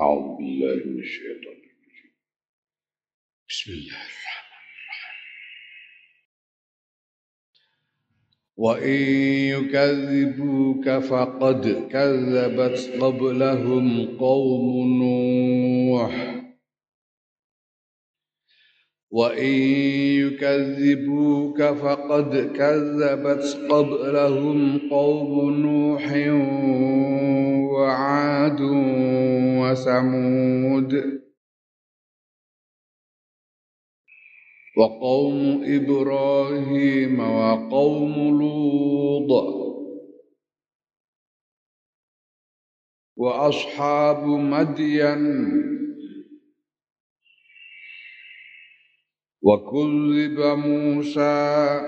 أعوذ بالله من الشيطان الرجيم. بسم الله الرحمن الرحيم. وإن يكذبوك فقد كذبت قبلهم قوم نوح. وإن يكذبوك فقد كذبت قبلهم قوم نوح وعاد وثمود. وقوم إبراهيم وقوم لوط. وأصحاب مدين. وكذب موسى.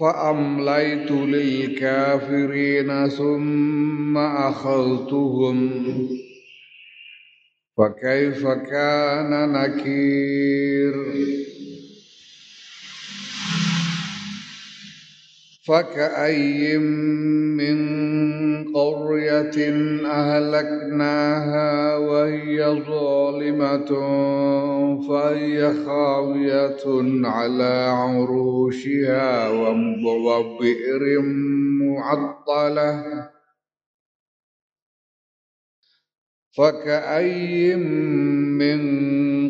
فأمليت للكافرين ثم أخذتهم. فكيف كان نكير؟ فكأي من قرية أهلكناها وهي ظالمة فهي خاوية على عروشها وبئر معطلة. فكأي من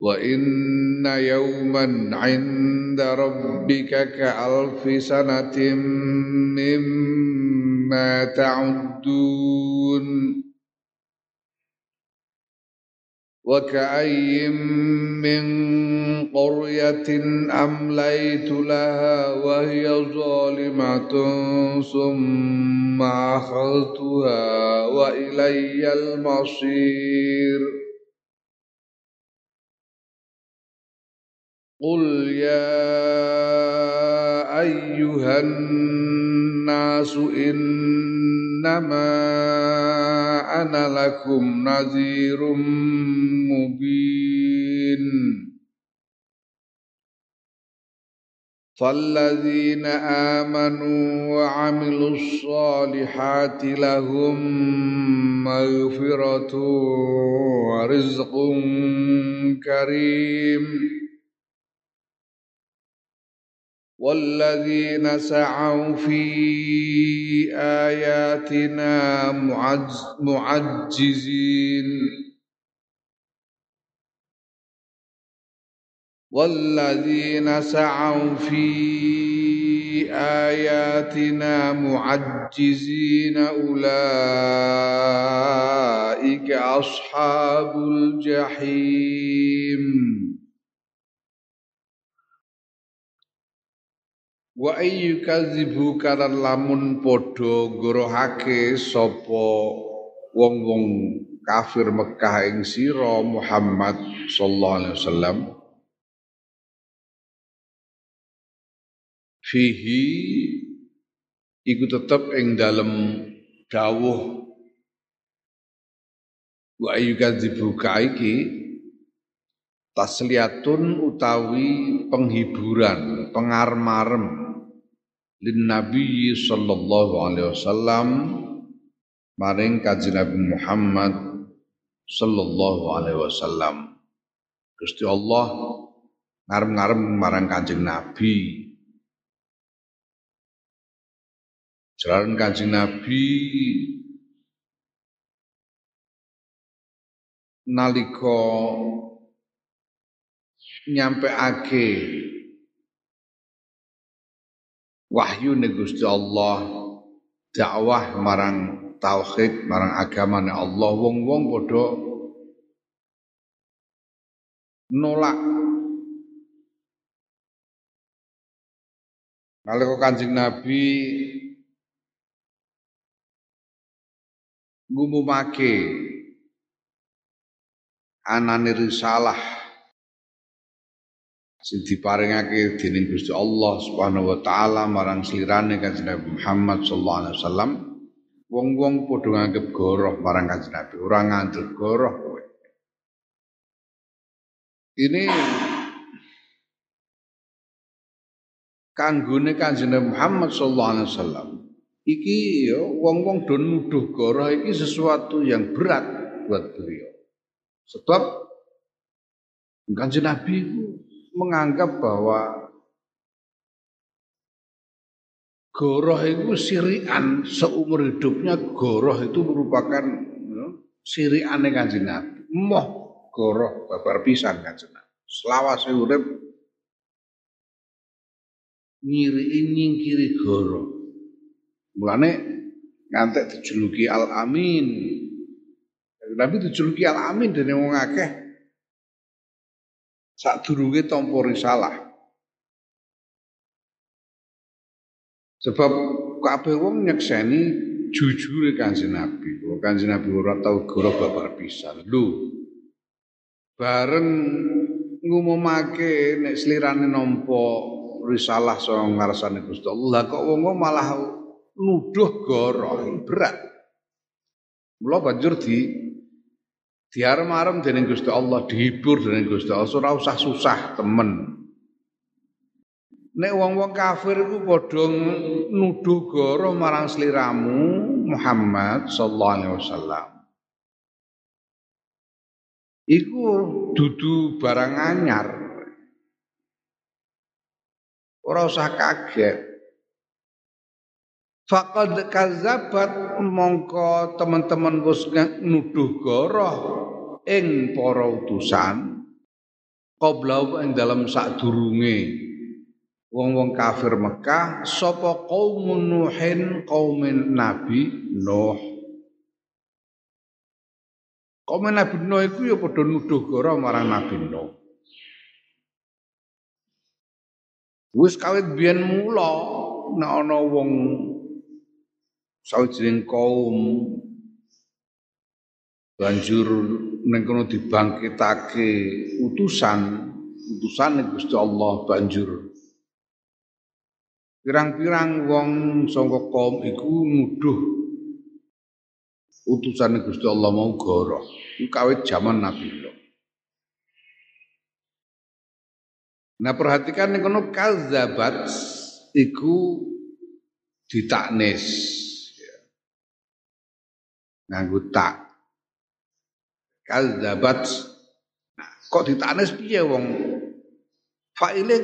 وإن يوما عند ربك كألف سنة مما تعدون وكأي من قرية أمليت لها وهي ظالمة ثم أخذتها وإلي المصير قل يا أيها الناس إنما أنا لكم نذير مبين. فالذين آمنوا وعملوا الصالحات لهم مغفرة ورزق كريم. والذين سعوا في آياتنا معجزين. والذين سعوا في آياتنا معجزين أولئك أصحاب الجحيم. Wa ayyu kadzibu karan lamun padha gorohake sapa wong-wong kafir Mekah ing sira Muhammad sallallahu alaihi wasallam. Fihi iku tetep ing dalem dawuh. Wa ayyu kadzibu iki tasliyatun utawi penghiburan pengarmarem lin Nabi sallallahu alaihi wasallam maring kanjeng Nabi Muhammad sallallahu alaihi wasallam Gusti Allah ngarep-ngarep marang Kanjeng Nabi. Jalan Kanjeng Nabi nalika nyampeake wahyu ning Gusti Allah dakwah marang tauhid marang agamane Allah wong-wong padha nolak. Nalika Kanjeng Nabi ngumumake anane risalah sing diparingake dening Gusti Allah Subhanahu wa taala marang slirane Kanjeng Nabi Muhammad sallallahu alaihi wasallam. Wong-wong padha nganggep goroh marang Kanjeng Nabi ora ngandel goroh kowe. Ini kanggone Kanjeng Nabi Muhammad sallallahu alaihi wasallam. Iki ya wong-wong do nuduh goroh iki sesuatu yang berat buat beliau. Sebab Kanjeng Nabi itu menganggap bahwa goroh itu sirian seumur hidupnya goroh itu merupakan ya, sirian kanjeng Nabi. Moh goroh babar pisan kanjeng Nabi. Selawase urip ngiri nyingkiri goroh. Mulane ngantek dijuluki Al Amin. Nabi dijuluki Al Amin dene wong akeh sadurunge tampa risalah. Sebab kabeh wong nyekseni jujure Kanjeng Nabi. Bahwa Kanjeng Nabi ora tau goro babar pisan. Lho. Bareng ngumumake nek slirane nampa risalah saka ngarsane Gusti Allah kok wong malah nuduh goro berat. Mula banjur di diarem-arem dening Gusti Allah, dihibur dening Gusti Allah, ora usah susah temen. Nek wong-wong kafir iku padha nuduh goro marang sliramu Muhammad sallallahu alaihi wasallam. Iku dudu barang anyar. Ora usah kaget. Fakad kazabat mongko teman-teman wis nuduh goroh ing para utusan qabla ing dalam sadurunge wong-wong kafir Mekah sapa kaum Nuhin kaum Nabi Nuh. Kaum Nabi Nuh iku ya padha nuduh goroh marang Nabi Nuh. Wis kawit biyen mula nek ana wong sawijining kaum banjur ning kono dibangkitake utusan utusan Gusti Allah banjur. Pirang-pirang wong saka kaum iku nuduh utusan Gusti Allah mau goroh. Kawit zaman Nabi Nuh. Nah perhatikan ning kono kazabat iku ditaknis. Nganggo tak kadzabat nah, kok ditanes piye wong? Faile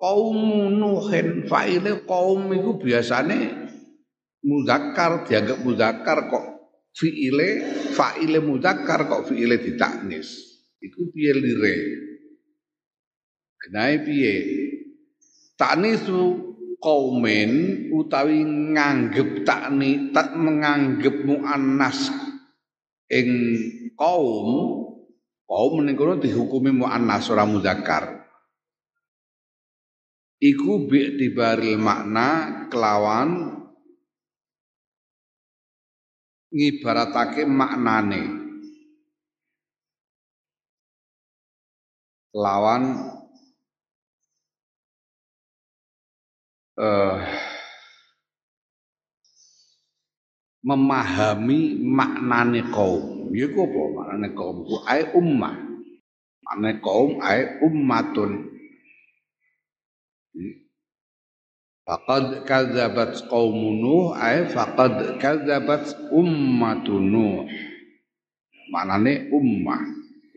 kaum nuhin faile kaum iku biasane muzakkar dianggap muzakkar kok fiile faile muzakkar kok fiile ditaknis. Iku piye lire? Kenae piye? Taknisu kaumin utawi nganggep takni tak menganggep muannas ing kaum kaum ning kono dihukumi muannas ora muzakkar. Iku bi dibaril makna kelawan ngibaratake maknane. Kelawan uh, memahami maknane kaum. Ya apa maknane kaum? Ku ai ummah. Maknane kaum ai ummatun. Faqad kadzabat qaum Nuh ai faqad kadzabat ummatun Nuh. Maknane ummah.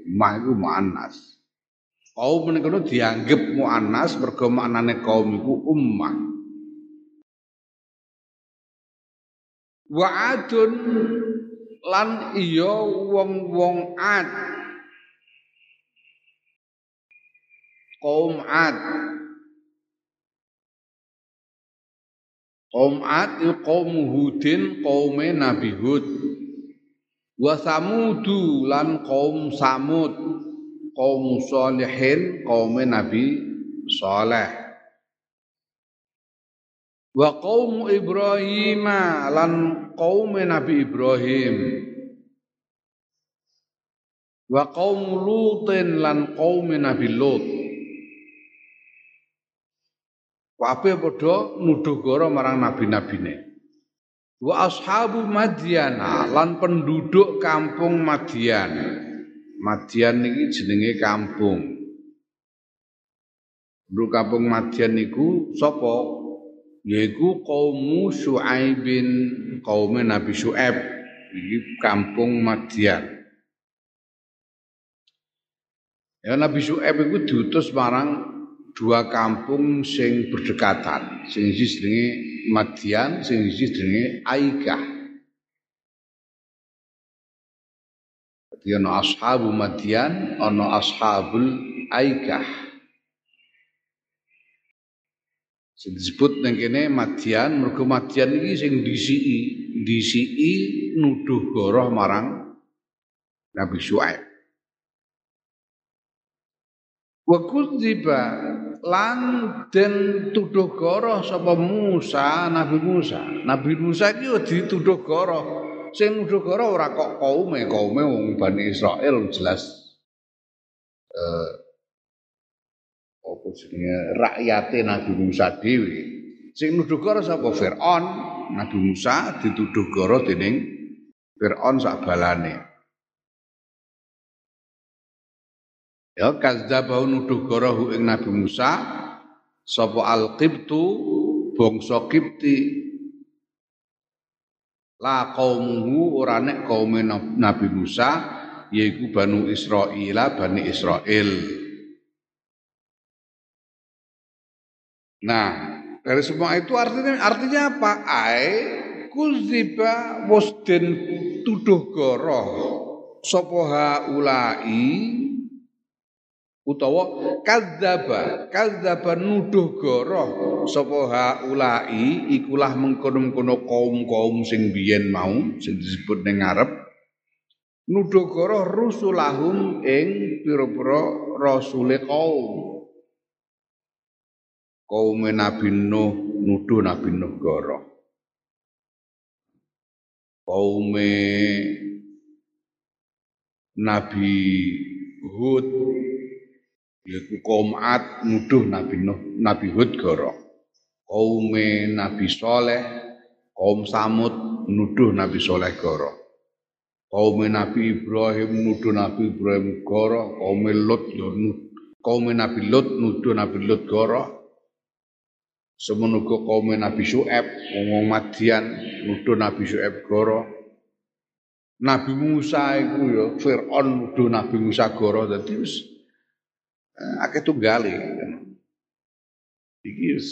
Ummah itu muannas. Kaum menika dianggep muannas mergo maknane kaum iku ummah. Wa adun lan iya wong-wong ad. Kaum ad. Kaum ad kaum hudin kaume nabi hud. Wa samudu lan kaum samud. Kaum salihin kaume nabi saleh wa kaum Ibrahim lan kaum Nabi Ibrahim wa kaum Lutin lan kaum Nabi Lut Kabeh padha nuduh goro marang nabi-nabine. Wa ashabu Madian lan penduduk kampung Madian. Madian niki jenenge kampung. Penduduk kampung Madian niku sapa? Yaiku kaum Syuaibin kaum Nabi Syuaib iki kampung Madian Ya Nabi Syuaib itu diutus marang dua kampung sing berdekatan sing siji jenenge Madian sing siji jenenge Aikah Jadi ana ashabu Madian, ana ashabul Aikah. Sing disebut ning kene Madian, mergo Madian iki sing disiki, disiki nuduh goroh marang Nabi Syuaib. Wa kudziba lan den tuduh goroh sapa Musa, Nabi Musa. Nabi Musa iki dituduh goroh. Sing nuduh goroh ora kok kaume, kaume wong Bani Israel jelas eh, rakyate Nabi Musa dhewe. Sing nuduh karo sapa Firaun, Nabi Musa dituduh karo dening Firaun sak balane. Ya kadzdzabau nuduh karo ing Nabi Musa sapa al-Qibtu bangsa Qibti la kaumuhu ora nek kaume Nabi Musa yaiku Banu Israil, Bani Israel. Nah, dari semua itu artinya artinya apa? Ai kuziba wasden tuduh goroh sapa ulai utawa kadzaba kadzaba nuduh goroh sapa ulai ikulah mengkono-kono kaum-kaum sing biyen mau sing disebut ning ngarep. Nuduh goroh rusulahum ing pira-pira rasule kaum kaum Nabi Nuh nuduh Nabi Nuh goro. Kaum Nabi Hud yaitu kaum Ad nuduh Nabi Nuh Nabi Hud goro. Kaum Nabi Soleh kaum Samud nuduh Nabi Soleh goro. Kaum Nabi Ibrahim nuduh Nabi Ibrahim goro, kaum Lut yo kaum Nabi Lut nuduh Nabi Lut goro. Semenuga kaum Nabi Syuaib, wong Madian nuduh Nabi Syuaib goro. Nabi Musa iku ya Firaun nuduh Nabi Musa goro dadi wis eh, akeh tunggale. Iki wis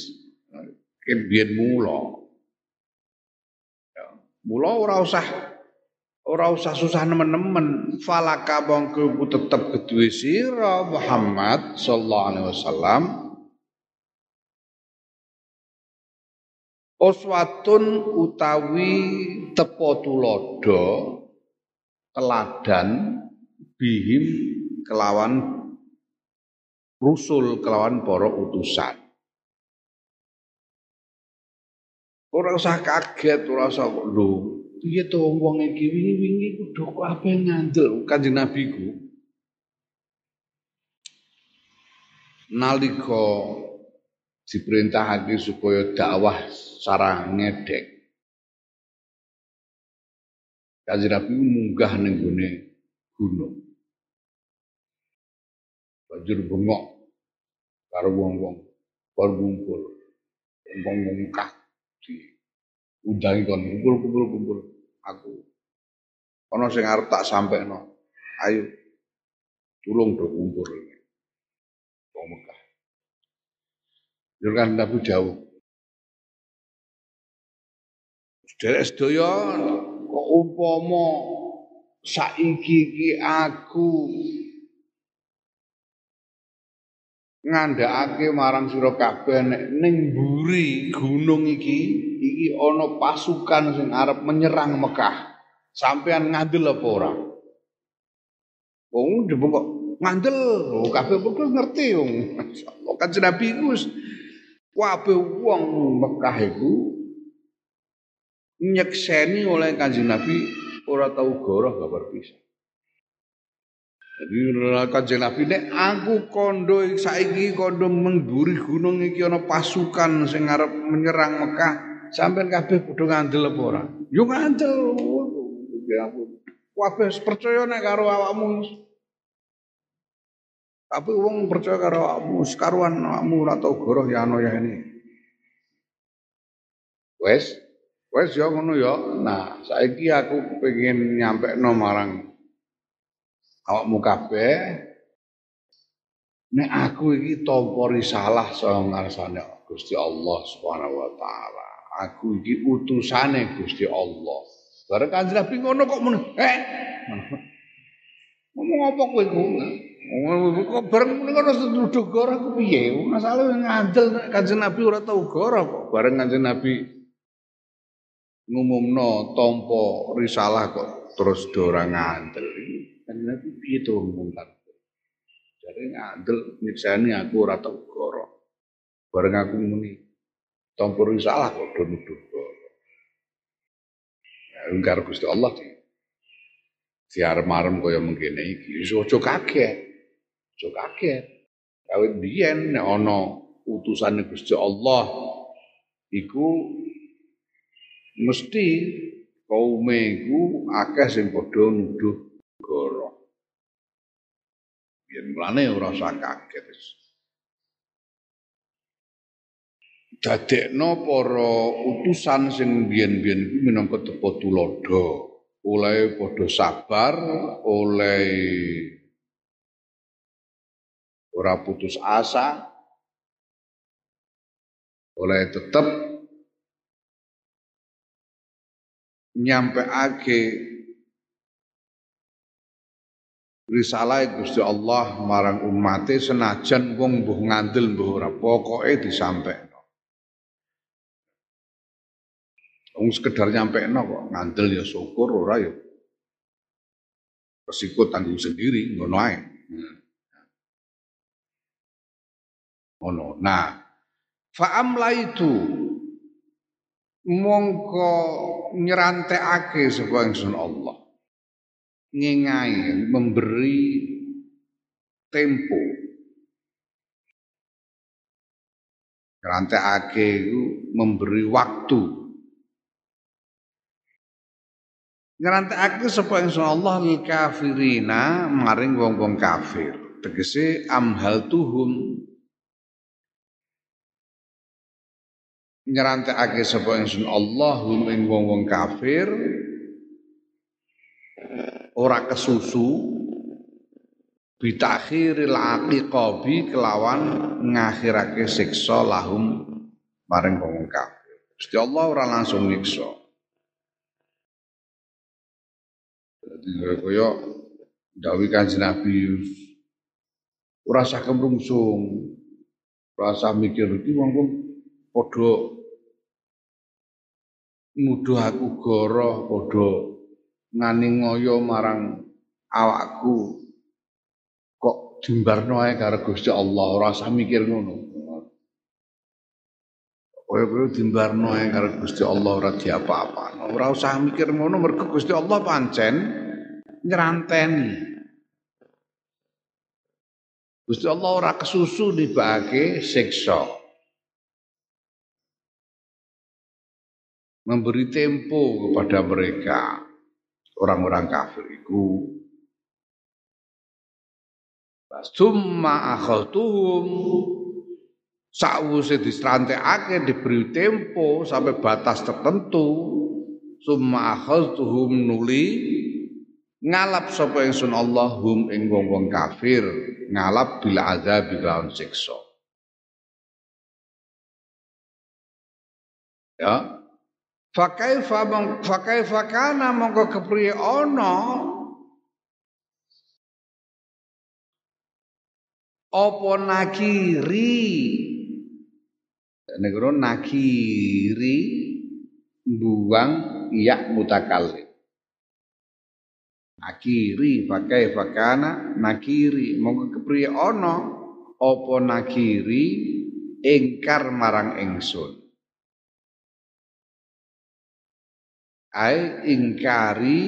kebiyen mula. Ya, mula ora usah ora usah susah nemen-nemen falaka mongko tetep kedue sira Muhammad sallallahu alaihi wasallam Oswatun utawi tepo tulodo teladan bihim kelawan rusul kelawan para utusan. Ora usah kaget, ora usah kok lho. Piye to wong iki wingi-wingi kudu apa ngandel Kanjeng Nabi ku. Nalika diperintahake supaya dakwah secara ngedek. Kanjeng Nabi munggah ning gone gunung. Banjur bengok karo wong-wong kumpul. Wong-wong kah di undangi kon kumpul kumpul kumpul aku. Ana sing arep tak sampekno. Ayo tulung do kumpul. wong Mekah. Jurkan Nabi jauh. Derek sedaya kok umpama saiki iki aku ngandhakake marang sira kabeh nek ning mburi gunung iki iki ana pasukan sing arep menyerang Mekah. Sampean ngandel apa ora? Wong oh, kok ngandel, kabeh padha ngerti wong. Masyaallah kan Nabi wis kabeh wong Mekah iku nyekseni oleh Kanjeng Nabi ora tau goroh gak pisah. Jadi kanjeng Nabi nek aku kondo saiki kondo mengguri gunung iki ana pasukan sing arep menyerang Mekah, sampean kabeh padha ngandel apa ora? Yo ngandel. Ya. Kabeh percaya nek karo awakmu. Tapi wong percaya karo awakmu, sekaruan awakmu ora tau goroh ya ana ya ini. Wes, wes ya ngono ya. Nah, saiki aku pengen nyampe no marang awakmu kabeh nek aku iki tampa risalah saka ngarsane Gusti Allah Subhanahu wa taala. Aku iki utusane Gusti Allah. Bareng Kanjeng Nabi ngono kok men eh ngomong apa kowe ku? Kok bareng ngono nuduh goro ku piye? Masalah ngandel Kanjeng Nabi ora tau goro kok. Bareng Kanjeng Nabi ngumumno tampa risalah kok terus ora ngandel. Kanjeng Nabi piye to mungkar. Jadi ngandel nyiksani aku ora tau goro. Bareng aku muni tampa salah kok do nuduh goro. Ya Gusti Allah di siar-marem kaya mengkene iki. Wis aja kaget. Aja kaget. Kawit biyen nek ana utusane Gusti Allah iku mesti kaume iku akeh sing padha nuduh negara. Yen mlane ora usah kaget. Dadekno para utusan sing biyen-biyen iku minangka tepo tulodo, oleh padha sabar, oleh ora putus asa, oleh tetep nyampeake risalah Gusti Allah marang umate senajan wong mbuh ngandel mbuh ora pokoke disampaikan. Wong sekedar nyampekno kok ngandel ya syukur ora ya resiko tanggung sendiri ngono ae. Ngono. Nah, fa'amla itu mongko nyerantekake sapa ingsun Allah ngengai, memberi tempo. Rantekake itu memberi waktu. Ngerantekake sapa ingsun Allah lil kafirina maring wong-wong kafir. Tegese amhal tuhum nyerantekake sapa ingsun Allah ing wong-wong kafir ora kesusu bitakhiril aqiqabi kelawan ngakhirake siksa lahum maring wong kafir. Gusti Allah ora langsung nyiksa. Jadi kaya dawuh Kanjeng Nabi ora usah kemrungsung, ora usah mikir iki wong-wong padha nuduh aku goroh padha ngani ngoyo marang awakku kok dimbarno ae karo Gusti Allah ora usah mikir ngono. Kowe dimbarno ae karo Gusti Allah ora diapa-apa. Ora usah mikir ngono mergo Gusti Allah pancen nyeranteni. Gusti Allah ora kesusu nibake siksa. Memberi tempo kepada mereka. Orang-orang kafir itu Summa akhatuhum sakwuse distrantekake diberi tempo sampai batas tertentu. Summa akhatuhum nuli ngalap sapa ingsun Allah hum ing wong-wong kafir. Ngalap bila azab kelawan siksa. Ya fakaifa fakaifa kana mongko kepriye ana apa nakiri? Negara nakiri buang iya mutakallim nakiri pakai fakana nakiri monggo kepriye ana apa nakiri? Ingkar marang ingsun ai ingkari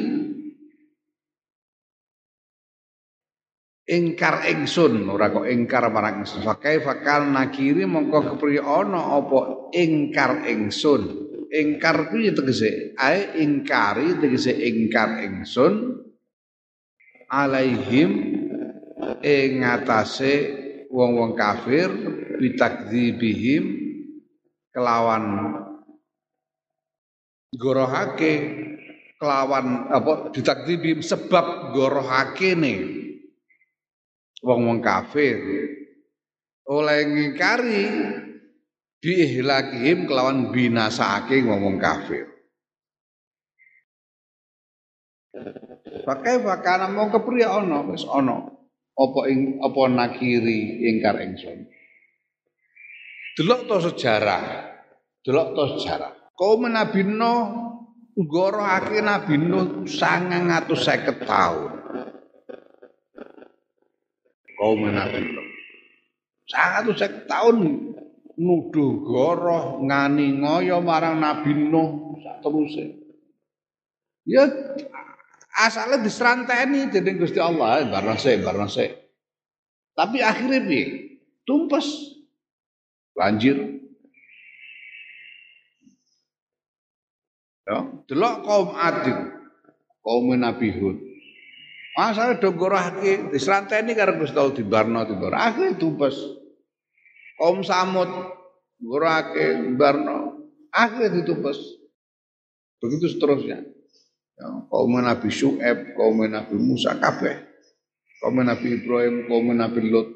ingkar ingsun. Ora kok ingkar marang ingsun. Fakai fakal nakiri mongko kepriye ana apa ingkar ingsun. Ingkar kuwi tegese ai ingkari tegese ingkar ingsun alaihim ing ngatasé wong-wong kafir bitakdzibihim kelawan gorohake kelawan apa ditakdibim sebab gorohake nih wong-wong kafir. Oleh ngingkari biihlakihim kelawan binasake wong-wong kafir. Pakai fakana mau kepriye ana wis ana apa ing apa nakiri ingkar ingsun. Delok to sejarah. Delok to sejarah kaum Nabi Nuh nggorohake Nabi Nuh 950 tahun. Kaum Nabi Nuh 950 tahun nuduh goroh ngani ngoyo marang Nabi Nuh sak teruse. Ya asalnya diseranteni dening Gusti Allah, se, barang se. Tapi akhirnya piye? Tumpes. Banjir. Ya, delok kaum Ad kaum Nabi Hud. Asale do gorahke dislanteni karo Gusti Allah dibarno dibar. Akhire tumpes. Kaum Samud gorahke barno. Akhire ditumpes. Begitu seterusnya. Ya, kaum Nabi Syu'aib, kaum Nabi Musa kabeh. Kaum Nabi Ibrahim, kaum Nabi Lut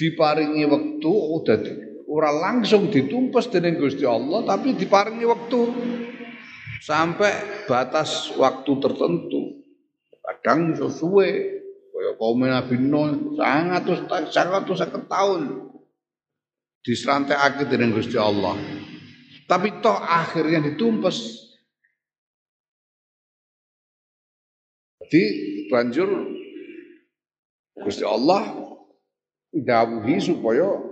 diparingi waktu udah ora langsung ditumpes dening Gusti Allah tapi diparingi waktu sampai batas waktu tertentu. Kadang sesuai kaya kaum Nabi Nuh sangat sangat tahun diserantekake dening Gusti Allah. Tapi toh akhirnya ditumpes. Jadi banjur Gusti Allah dawuhi supaya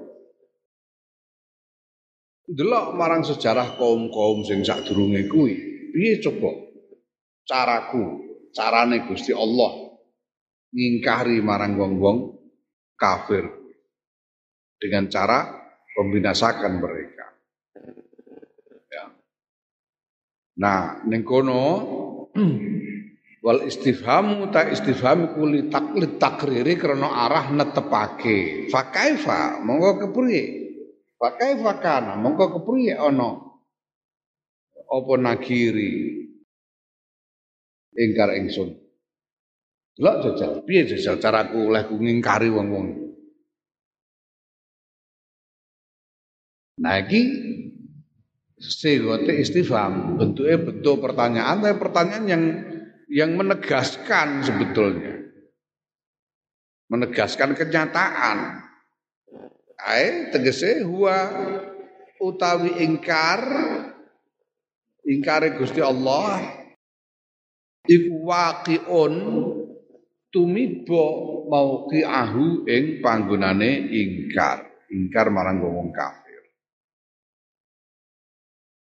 delok marang sejarah kaum-kaum sing sadurunge kuwi piye coba caraku carane Gusti Allah ngingkari marang wong-wong kafir dengan cara membinasakan mereka. Ya. Nah, ning kono wal istifhamu ta istifham kuli taklid takriri krana arah netepake. Fa kaifa monggo kepriye? Fa kaifa kana monggo kepriye ana apa nakiri ingkar ingsun. Delok jajal. Piye jajal caraku oleh ku ngingkari wong-wong? Nah iki segote istifham bentuknya bentuk pertanyaan tapi pertanyaan yang yang menegaskan sebetulnya. Menegaskan kenyataan Ae tegese huwa utawi ingkar ingkare Gusti Allah iku waqiun tumiba mauqi'ahu ing panggonane ingkar. Ingkar marang wong kafir.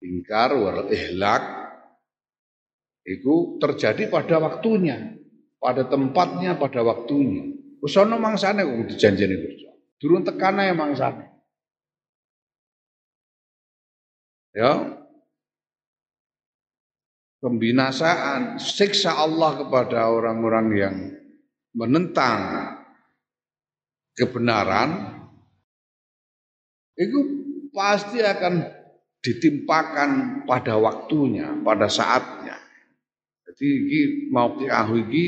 Ingkar wal ihlak itu terjadi pada waktunya pada tempatnya pada waktunya. Ana mangsane kok dijanjeni Gusti durung tekane mangsane ya pembinasaan, siksa Allah kepada orang-orang yang menentang kebenaran, itu pasti akan ditimpakan pada waktunya, pada saatnya. Jadi ini mau diahu ini,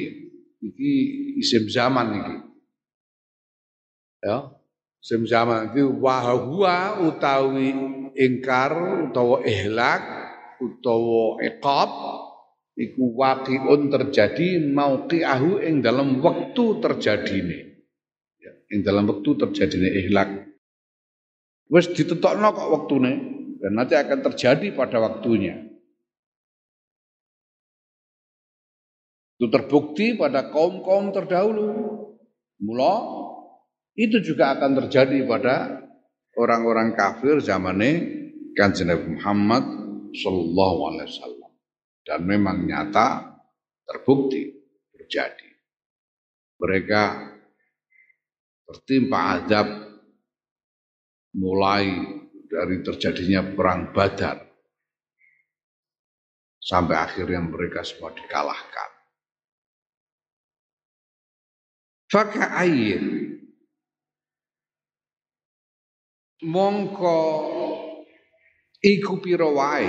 ini isim zaman ini. Ya. Sim sama itu wahwa utawi ingkar utawa ihlak utawa iqab iku waqi'un terjadi mauqi'ahu ing dalam waktu terjadine. Ya, ing dalam waktu terjadine ihlak. Wis ditetokno kok waktune dan nanti akan terjadi pada waktunya. Itu terbukti pada kaum-kaum terdahulu. Mula itu juga akan terjadi pada orang-orang kafir zamannya Kanjeng Nabi Muhammad sallallahu alaihi wasallam. Dan memang nyata terbukti terjadi. Mereka tertimpa azab mulai dari terjadinya perang Badar sampai akhirnya mereka semua dikalahkan. Faka'ayin mongko iku pira wae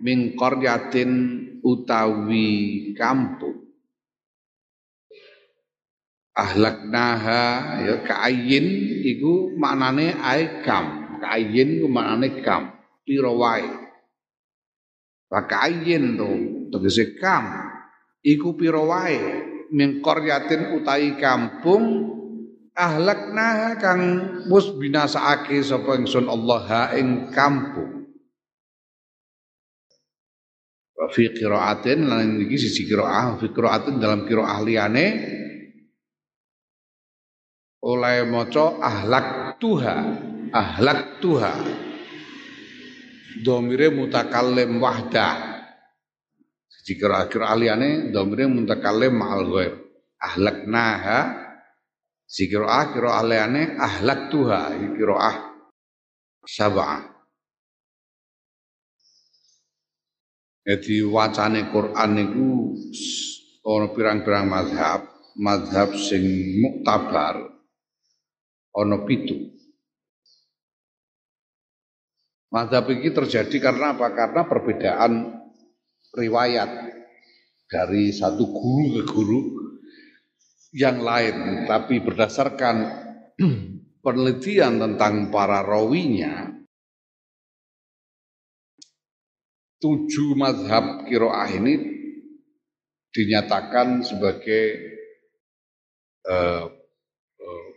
min qaryatin utawi kampung ahlaknaha ya ka'ayin iku maknane ae kam ka'ayin iku maknane kam pira wae. Ka'ayin to tegese kam iku pira wae min qaryatin utahi kampung ahlakna kang mus binasaake sapa ingsun Allah ha ing kampung. Wa fi qiraatin lan iki sisi qiraah fi qiraatin dalam qiraah liyane oleh maca ahlak tuha ahlak tuha domire mutakallim wahdah. Jika akhir aliane domire mutakalim ma'al ghair. Ahlaknaha Sikira kira aliane ahlak tuha kira sab'ah. Jadi wacane Quran niku ana pirang-pirang mazhab, mazhab sing muktabar ana pitu. Mazhab ini terjadi karena apa? Karena perbedaan riwayat dari satu guru ke guru yang lain, tapi berdasarkan penelitian tentang para rawinya, tujuh mazhab kiroah ini dinyatakan sebagai uh, uh,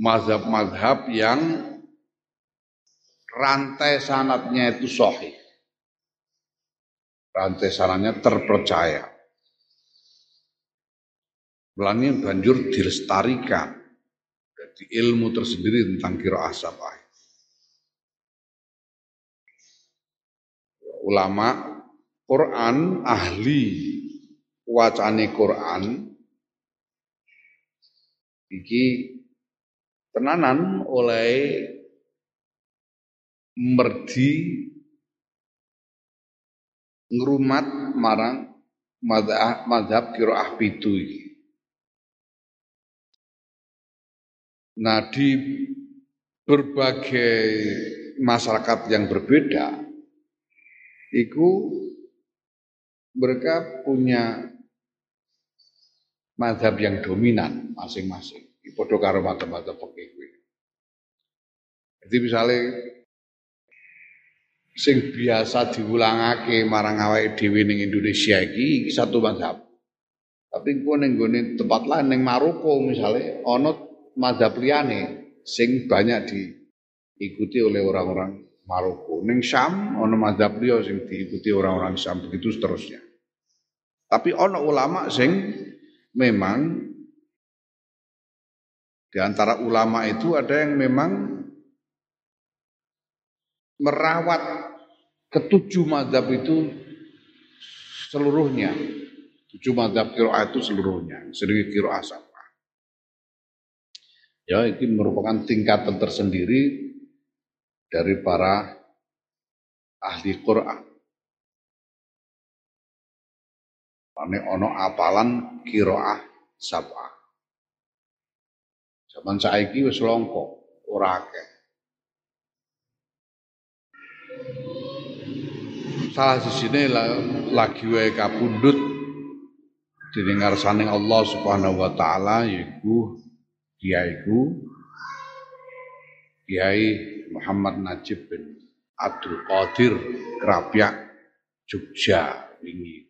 mazhab-mazhab yang rantai sanatnya itu sahih rantai sananya terpercaya. Melani banjur dilestarikan. Jadi ilmu tersendiri tentang kira sabah. Ulama Quran ahli wacane Quran iki tenanan oleh merdi ngrumat marang madhab, madhab kiroah pitu Nah di berbagai masyarakat yang berbeda, itu mereka punya madhab yang dominan masing-masing. Podo karo madhab-madhab Jadi misalnya sing biasa diulangake marang awake dhewe ning Indonesia iki satu mazhab. Tapi engko ning gone tempat lain ning Maroko misalnya ana mazhab liyane sing banyak diikuti oleh orang-orang Maroko. Ning Syam ana mazhab liya sing diikuti orang-orang Syam begitu seterusnya. Tapi ana ulama sing memang di antara ulama itu ada yang memang merawat ketujuh madhab itu seluruhnya. Tujuh madhab kiroah itu seluruhnya. Sering kiroah sama. Ya, ini merupakan tingkatan tersendiri dari para ahli Quran. Ini ono apalan kiroah sabah. Zaman saiki wis longko, ora akeh. salah sini lagi wae kapundut dening ngarsane Allah Subhanahu wa taala yaiku dia iku Kiai Muhammad Najib bin Abdul Qadir Kerapyak Jogja wingi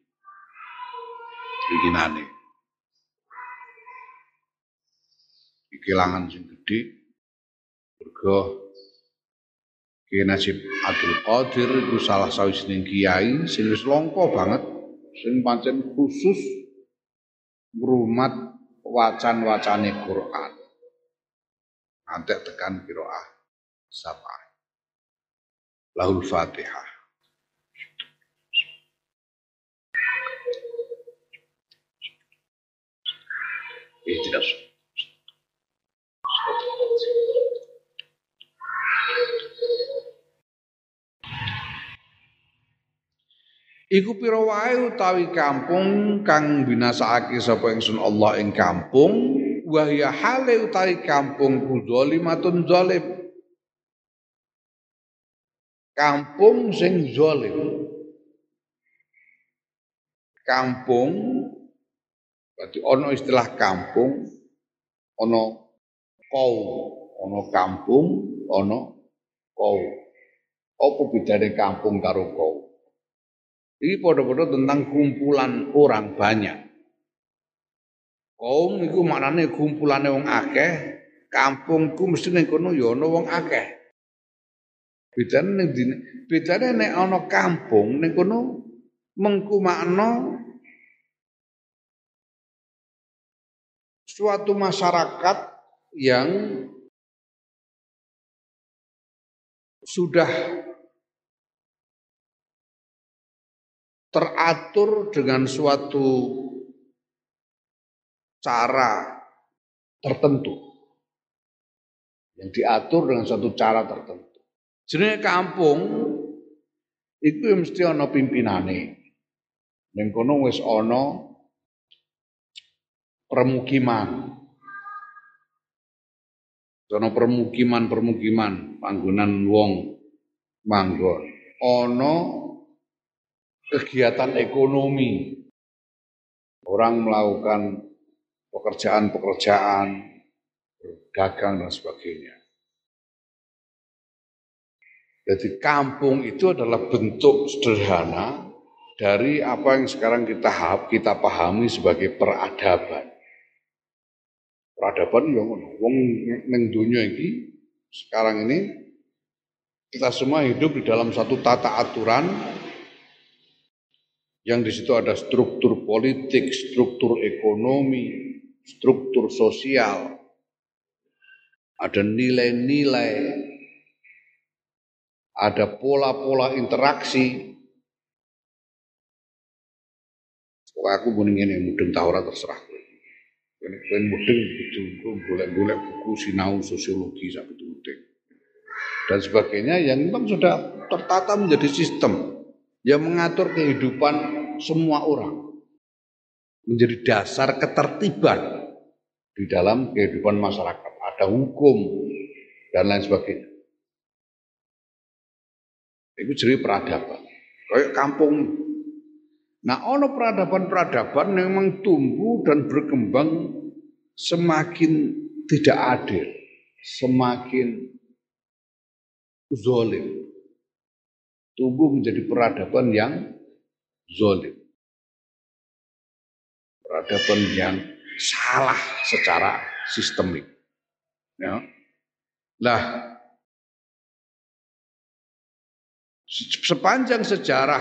winginane kelangan sing gedhe mergo Kiai Najib Abdul Qadir itu salah sawijining kiai sing wis banget sing pancen khusus ngrumat wacan-wacane Quran. Antek tekan kiroah sapa. Lahul Fatihah. Iku pira wae utawi kampung kang binasakake sapa ingsun Allah ing kampung wa ya hale utawi kampung ku zalimatun zalim. Kampung sing zalim. Kampung berarti ono istilah kampung, ono kau, ono kampung, ono kau. Apa bedane kampung karo kau? Ini podo-podo tentang kumpulan orang banyak. Kaum itu maknanya kumpulan wong akeh, kampungku mesti ning kono ya ana wong akeh. Bedane ning dine, bedane nek ana kampung ning kono mengku makna suatu masyarakat yang sudah teratur dengan suatu cara tertentu yang diatur dengan suatu cara tertentu. Jenenge kampung itu yang mesti ana pimpinane. Ning kono wis ana permukiman. Ana permukiman-permukiman panggonan wong manggon. Ana kegiatan ekonomi. Orang melakukan pekerjaan-pekerjaan, dagang dan sebagainya. Jadi kampung itu adalah bentuk sederhana dari apa yang sekarang kita kita pahami sebagai peradaban. Peradaban yang wong ning dunia ini sekarang ini kita semua hidup di dalam satu tata aturan yang di situ ada struktur politik, struktur ekonomi, struktur sosial, ada nilai-nilai, ada pola-pola interaksi. Pokoknya aku mending ini mudeng tahu terserah. Ini pengen mudeng itu boleh-boleh buku sinau sosiologi sampai itu dan sebagainya yang memang sudah tertata menjadi sistem yang mengatur kehidupan semua orang. Menjadi dasar ketertiban di dalam kehidupan masyarakat. Ada hukum dan lain sebagainya. Itu jadi peradaban. Kayak kampung. Nah, ono peradaban-peradaban memang tumbuh dan berkembang semakin tidak adil, semakin zolim tumbuh menjadi peradaban yang zolim. Peradaban yang salah secara sistemik. Ya. Nah, sepanjang sejarah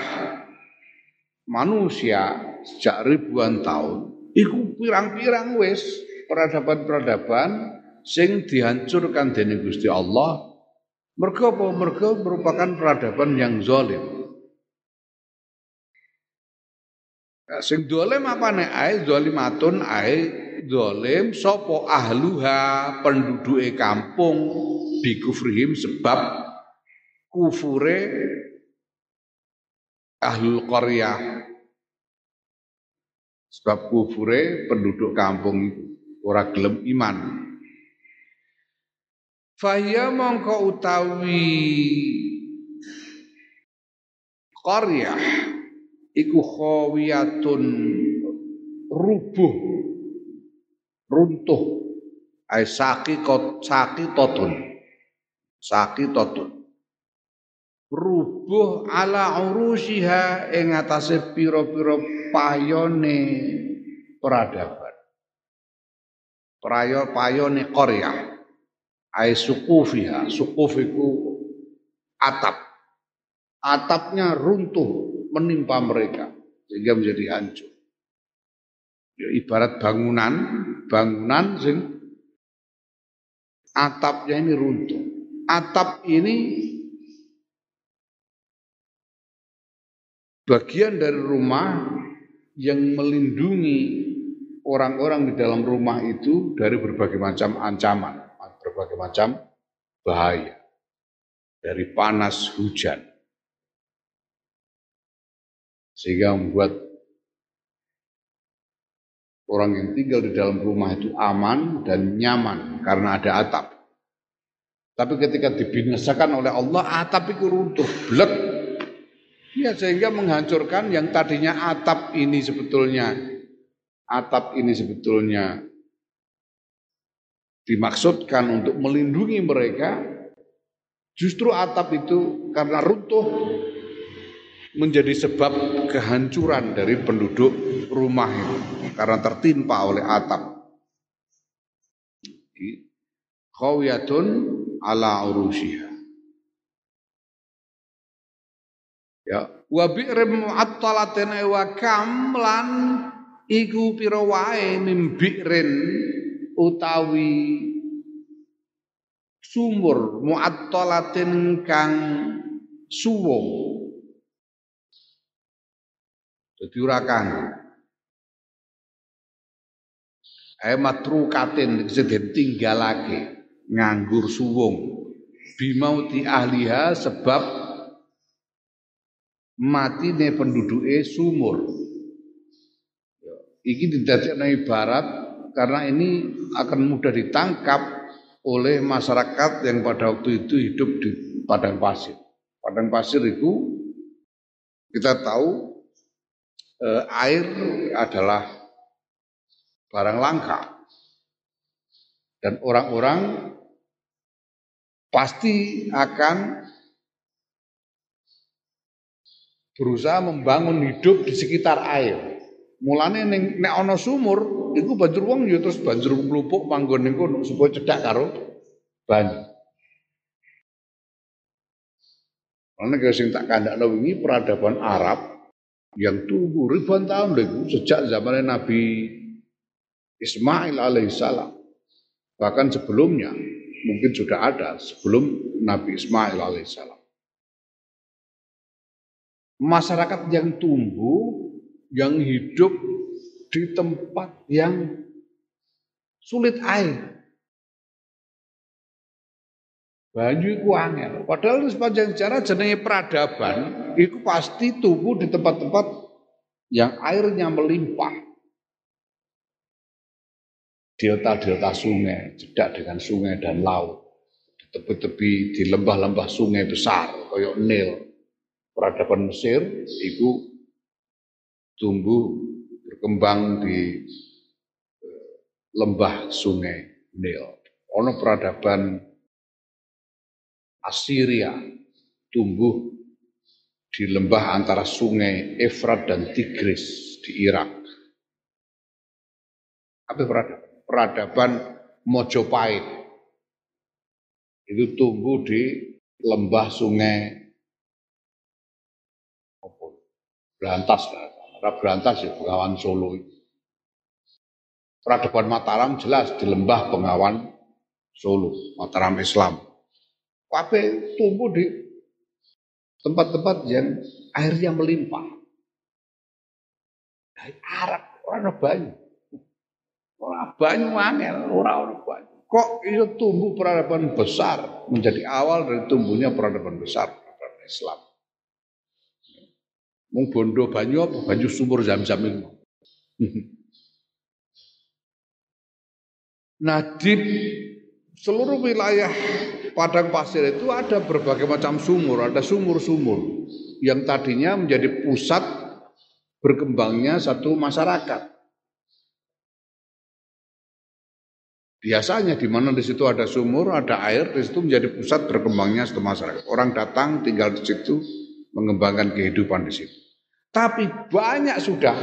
manusia sejak ribuan tahun, itu pirang-pirang wis peradaban-peradaban sing dihancurkan dening Gusti Allah Mergo apa? Mergo merupakan peradaban yang zalim. Sing dolim apa nek ae? Zalimatun ae. Dolim sopo ahluha penduduke kampung bikufrihim sebab kufure ahlul qaryah. Sebab kufure penduduk kampung itu ora gelem iman. Fahya mongko utawi qaryah iku khawiyatun rubuh runtuh ai saki kot saki totun saqitatun rubuh ala urusiha ing atase pira-pira payone peradaban. Prayo payone Korea. Ai sukufiha, sukuf iku atap. Atapnya runtuh menimpa mereka sehingga menjadi hancur. Ya, ibarat bangunan, bangunan sing atapnya ini runtuh. Atap ini bagian dari rumah yang melindungi orang-orang di dalam rumah itu dari berbagai macam ancaman, berbagai macam bahaya. Dari panas hujan. Sehingga membuat orang yang tinggal di dalam rumah itu aman dan nyaman karena ada atap. Tapi ketika dibinasakan oleh Allah, atap itu runtuh, blek, Ya sehingga menghancurkan yang tadinya atap ini sebetulnya. Atap ini sebetulnya dimaksudkan untuk melindungi mereka. Justru atap itu karena runtuh menjadi sebab kehancuran dari penduduk rumah itu karena tertimpa oleh atap. Khawiyatun ala urusyiha. Ya, wa bi'rim mu'attalatin wa kam lan iku pira wae mimbi'rin utawi sumur mu'attalatin kang suwo. Dadi ora kang Ae matrukatin sing tinggalake nganggur suwung bimauti ahliha sebab mati nih penduduke sumur. Iki didadekno ibarat karena ini akan mudah ditangkap oleh masyarakat yang pada waktu itu hidup di padang pasir. Padang pasir itu kita tahu eh, air adalah barang langka dan orang-orang pasti akan berusaha membangun hidup di sekitar air. Mulane ning nek ana sumur, iku banjur wong ya terus banjur mlupuk manggon ning kono supaya cedhak karo banyu. Kalau sing tak kandakno wingi peradaban Arab yang tunggu ribuan tahun lagi. Sejak zaman Nabi Ismail alaihissalam. Bahkan sebelumnya mungkin sudah ada sebelum Nabi Ismail alaihissalam. Masyarakat yang tumbuh, yang hidup di tempat yang sulit air. Banyu iku angel. Padahal sepanjang sejarah jenenge peradaban itu pasti tumbuh di tempat-tempat yang airnya melimpah. Delta-delta sungai, jedak dengan sungai dan laut. Di tepi-tepi, di lembah-lembah sungai besar, kayak Nil, peradaban Mesir itu tumbuh berkembang di eh, lembah sungai Nil. Ono peradaban Assyria tumbuh di lembah antara sungai Efrat dan Tigris di Irak. Apa peradaban? Peradaban Mojopahit itu tumbuh di lembah sungai Berantas berantas ya Bengawan Solo. Peradaban Mataram jelas di lembah Bengawan Solo, Mataram Islam. Kabeh tumbuh di tempat-tempat yang airnya melimpah. Dari Arab orang banyu. Orang banyu angel, orang orang banyu. Kok itu tumbuh peradaban besar menjadi awal dari tumbuhnya peradaban besar peradaban Islam. Mung bondo banyu apa banyu sumur zam-zam itu. di seluruh wilayah padang pasir itu ada berbagai macam sumur, ada sumur-sumur yang tadinya menjadi pusat berkembangnya satu masyarakat. Biasanya di mana di situ ada sumur, ada air, di situ menjadi pusat berkembangnya satu masyarakat. Orang datang tinggal di situ, mengembangkan kehidupan di situ. Tapi banyak sudah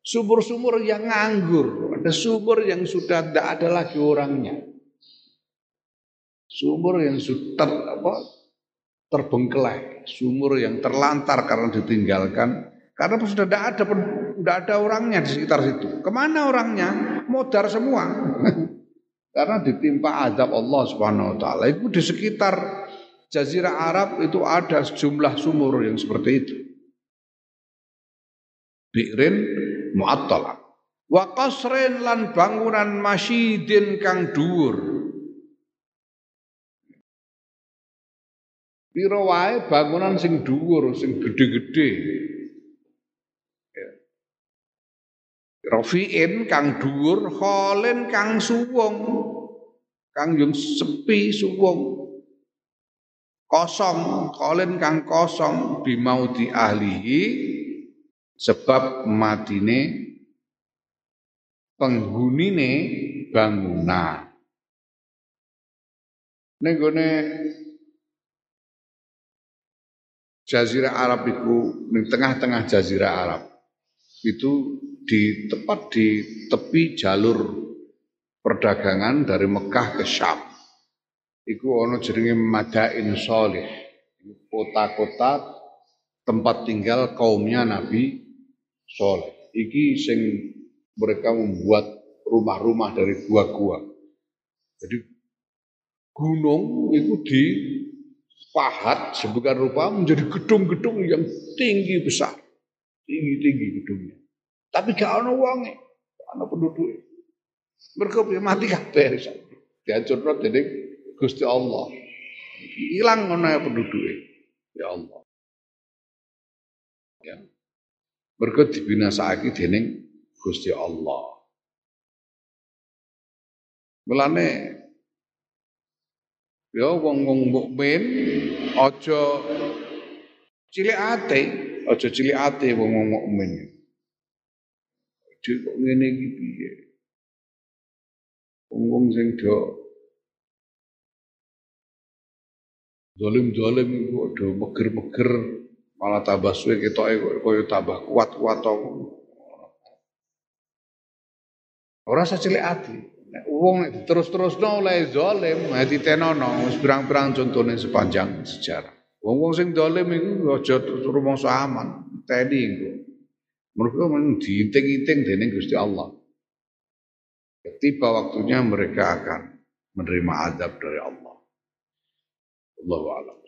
sumur-sumur yang nganggur, ada sumur yang sudah tidak ada lagi orangnya. Sumur yang sudah apa, terbengkelai, sumur yang terlantar karena ditinggalkan, karena sudah tidak ada tidak ada orangnya di sekitar situ. Ke mana orangnya? Modar semua. Karena ditimpa azab Allah Subhanahu wa taala. Itu di sekitar jazirah Arab itu ada sejumlah sumur yang seperti itu. Bi'rin mu'attalah. Wa qasrin lan bangunan masyidin kang dhuwur. Pira wae bangunan sing dhuwur, sing gede-gede. Rafiin kang dhuwur, kholen kang suwung. Kang yung sepi suwung. Kosong, kholen kang kosong bimau di ahlihi sebab matine penghunine bangunan. Ning Jazirah Arab itu, ning tengah-tengah Jazirah Arab itu di tepat di tepi jalur perdagangan dari Mekah ke Syam. Iku ono jenenge Madain Solih. Kota-kota tempat tinggal kaumnya Nabi Soleh. Iki sing mereka membuat rumah-rumah dari gua-gua. Jadi gunung itu di pahat sebagai rupa menjadi gedung-gedung yang tinggi besar. Tinggi-tinggi gedungnya. Tapi gak ana wonge, gak ana penduduke. Mergo mati kabeh dihancurno dening Gusti Allah. Hilang ngono ya penduduke. Ya Allah. Ya. Mergo dibinasakake dening Gusti Allah. Mulane ya wong-wong mukmin aja cilik ate, aja cilik ate wong-wong mukmin. Dek kok ngene iki piye? Wong sing do Dolim-dolim iku do meger-meger malah tambah suwe ketoke koyo tambah kuat-kuat to. Ora cilik ati. Nek wong terus-terusno oleh zalim, ati tenono wis pirang-pirang contone sepanjang sejarah. Wong-wong sing dolim iku aja rumangsa aman, teni iku. Mereka diinting-inting dening Gusti Allah. Ketika waktunya mereka akan menerima azab dari Allah. Allahu a'lam.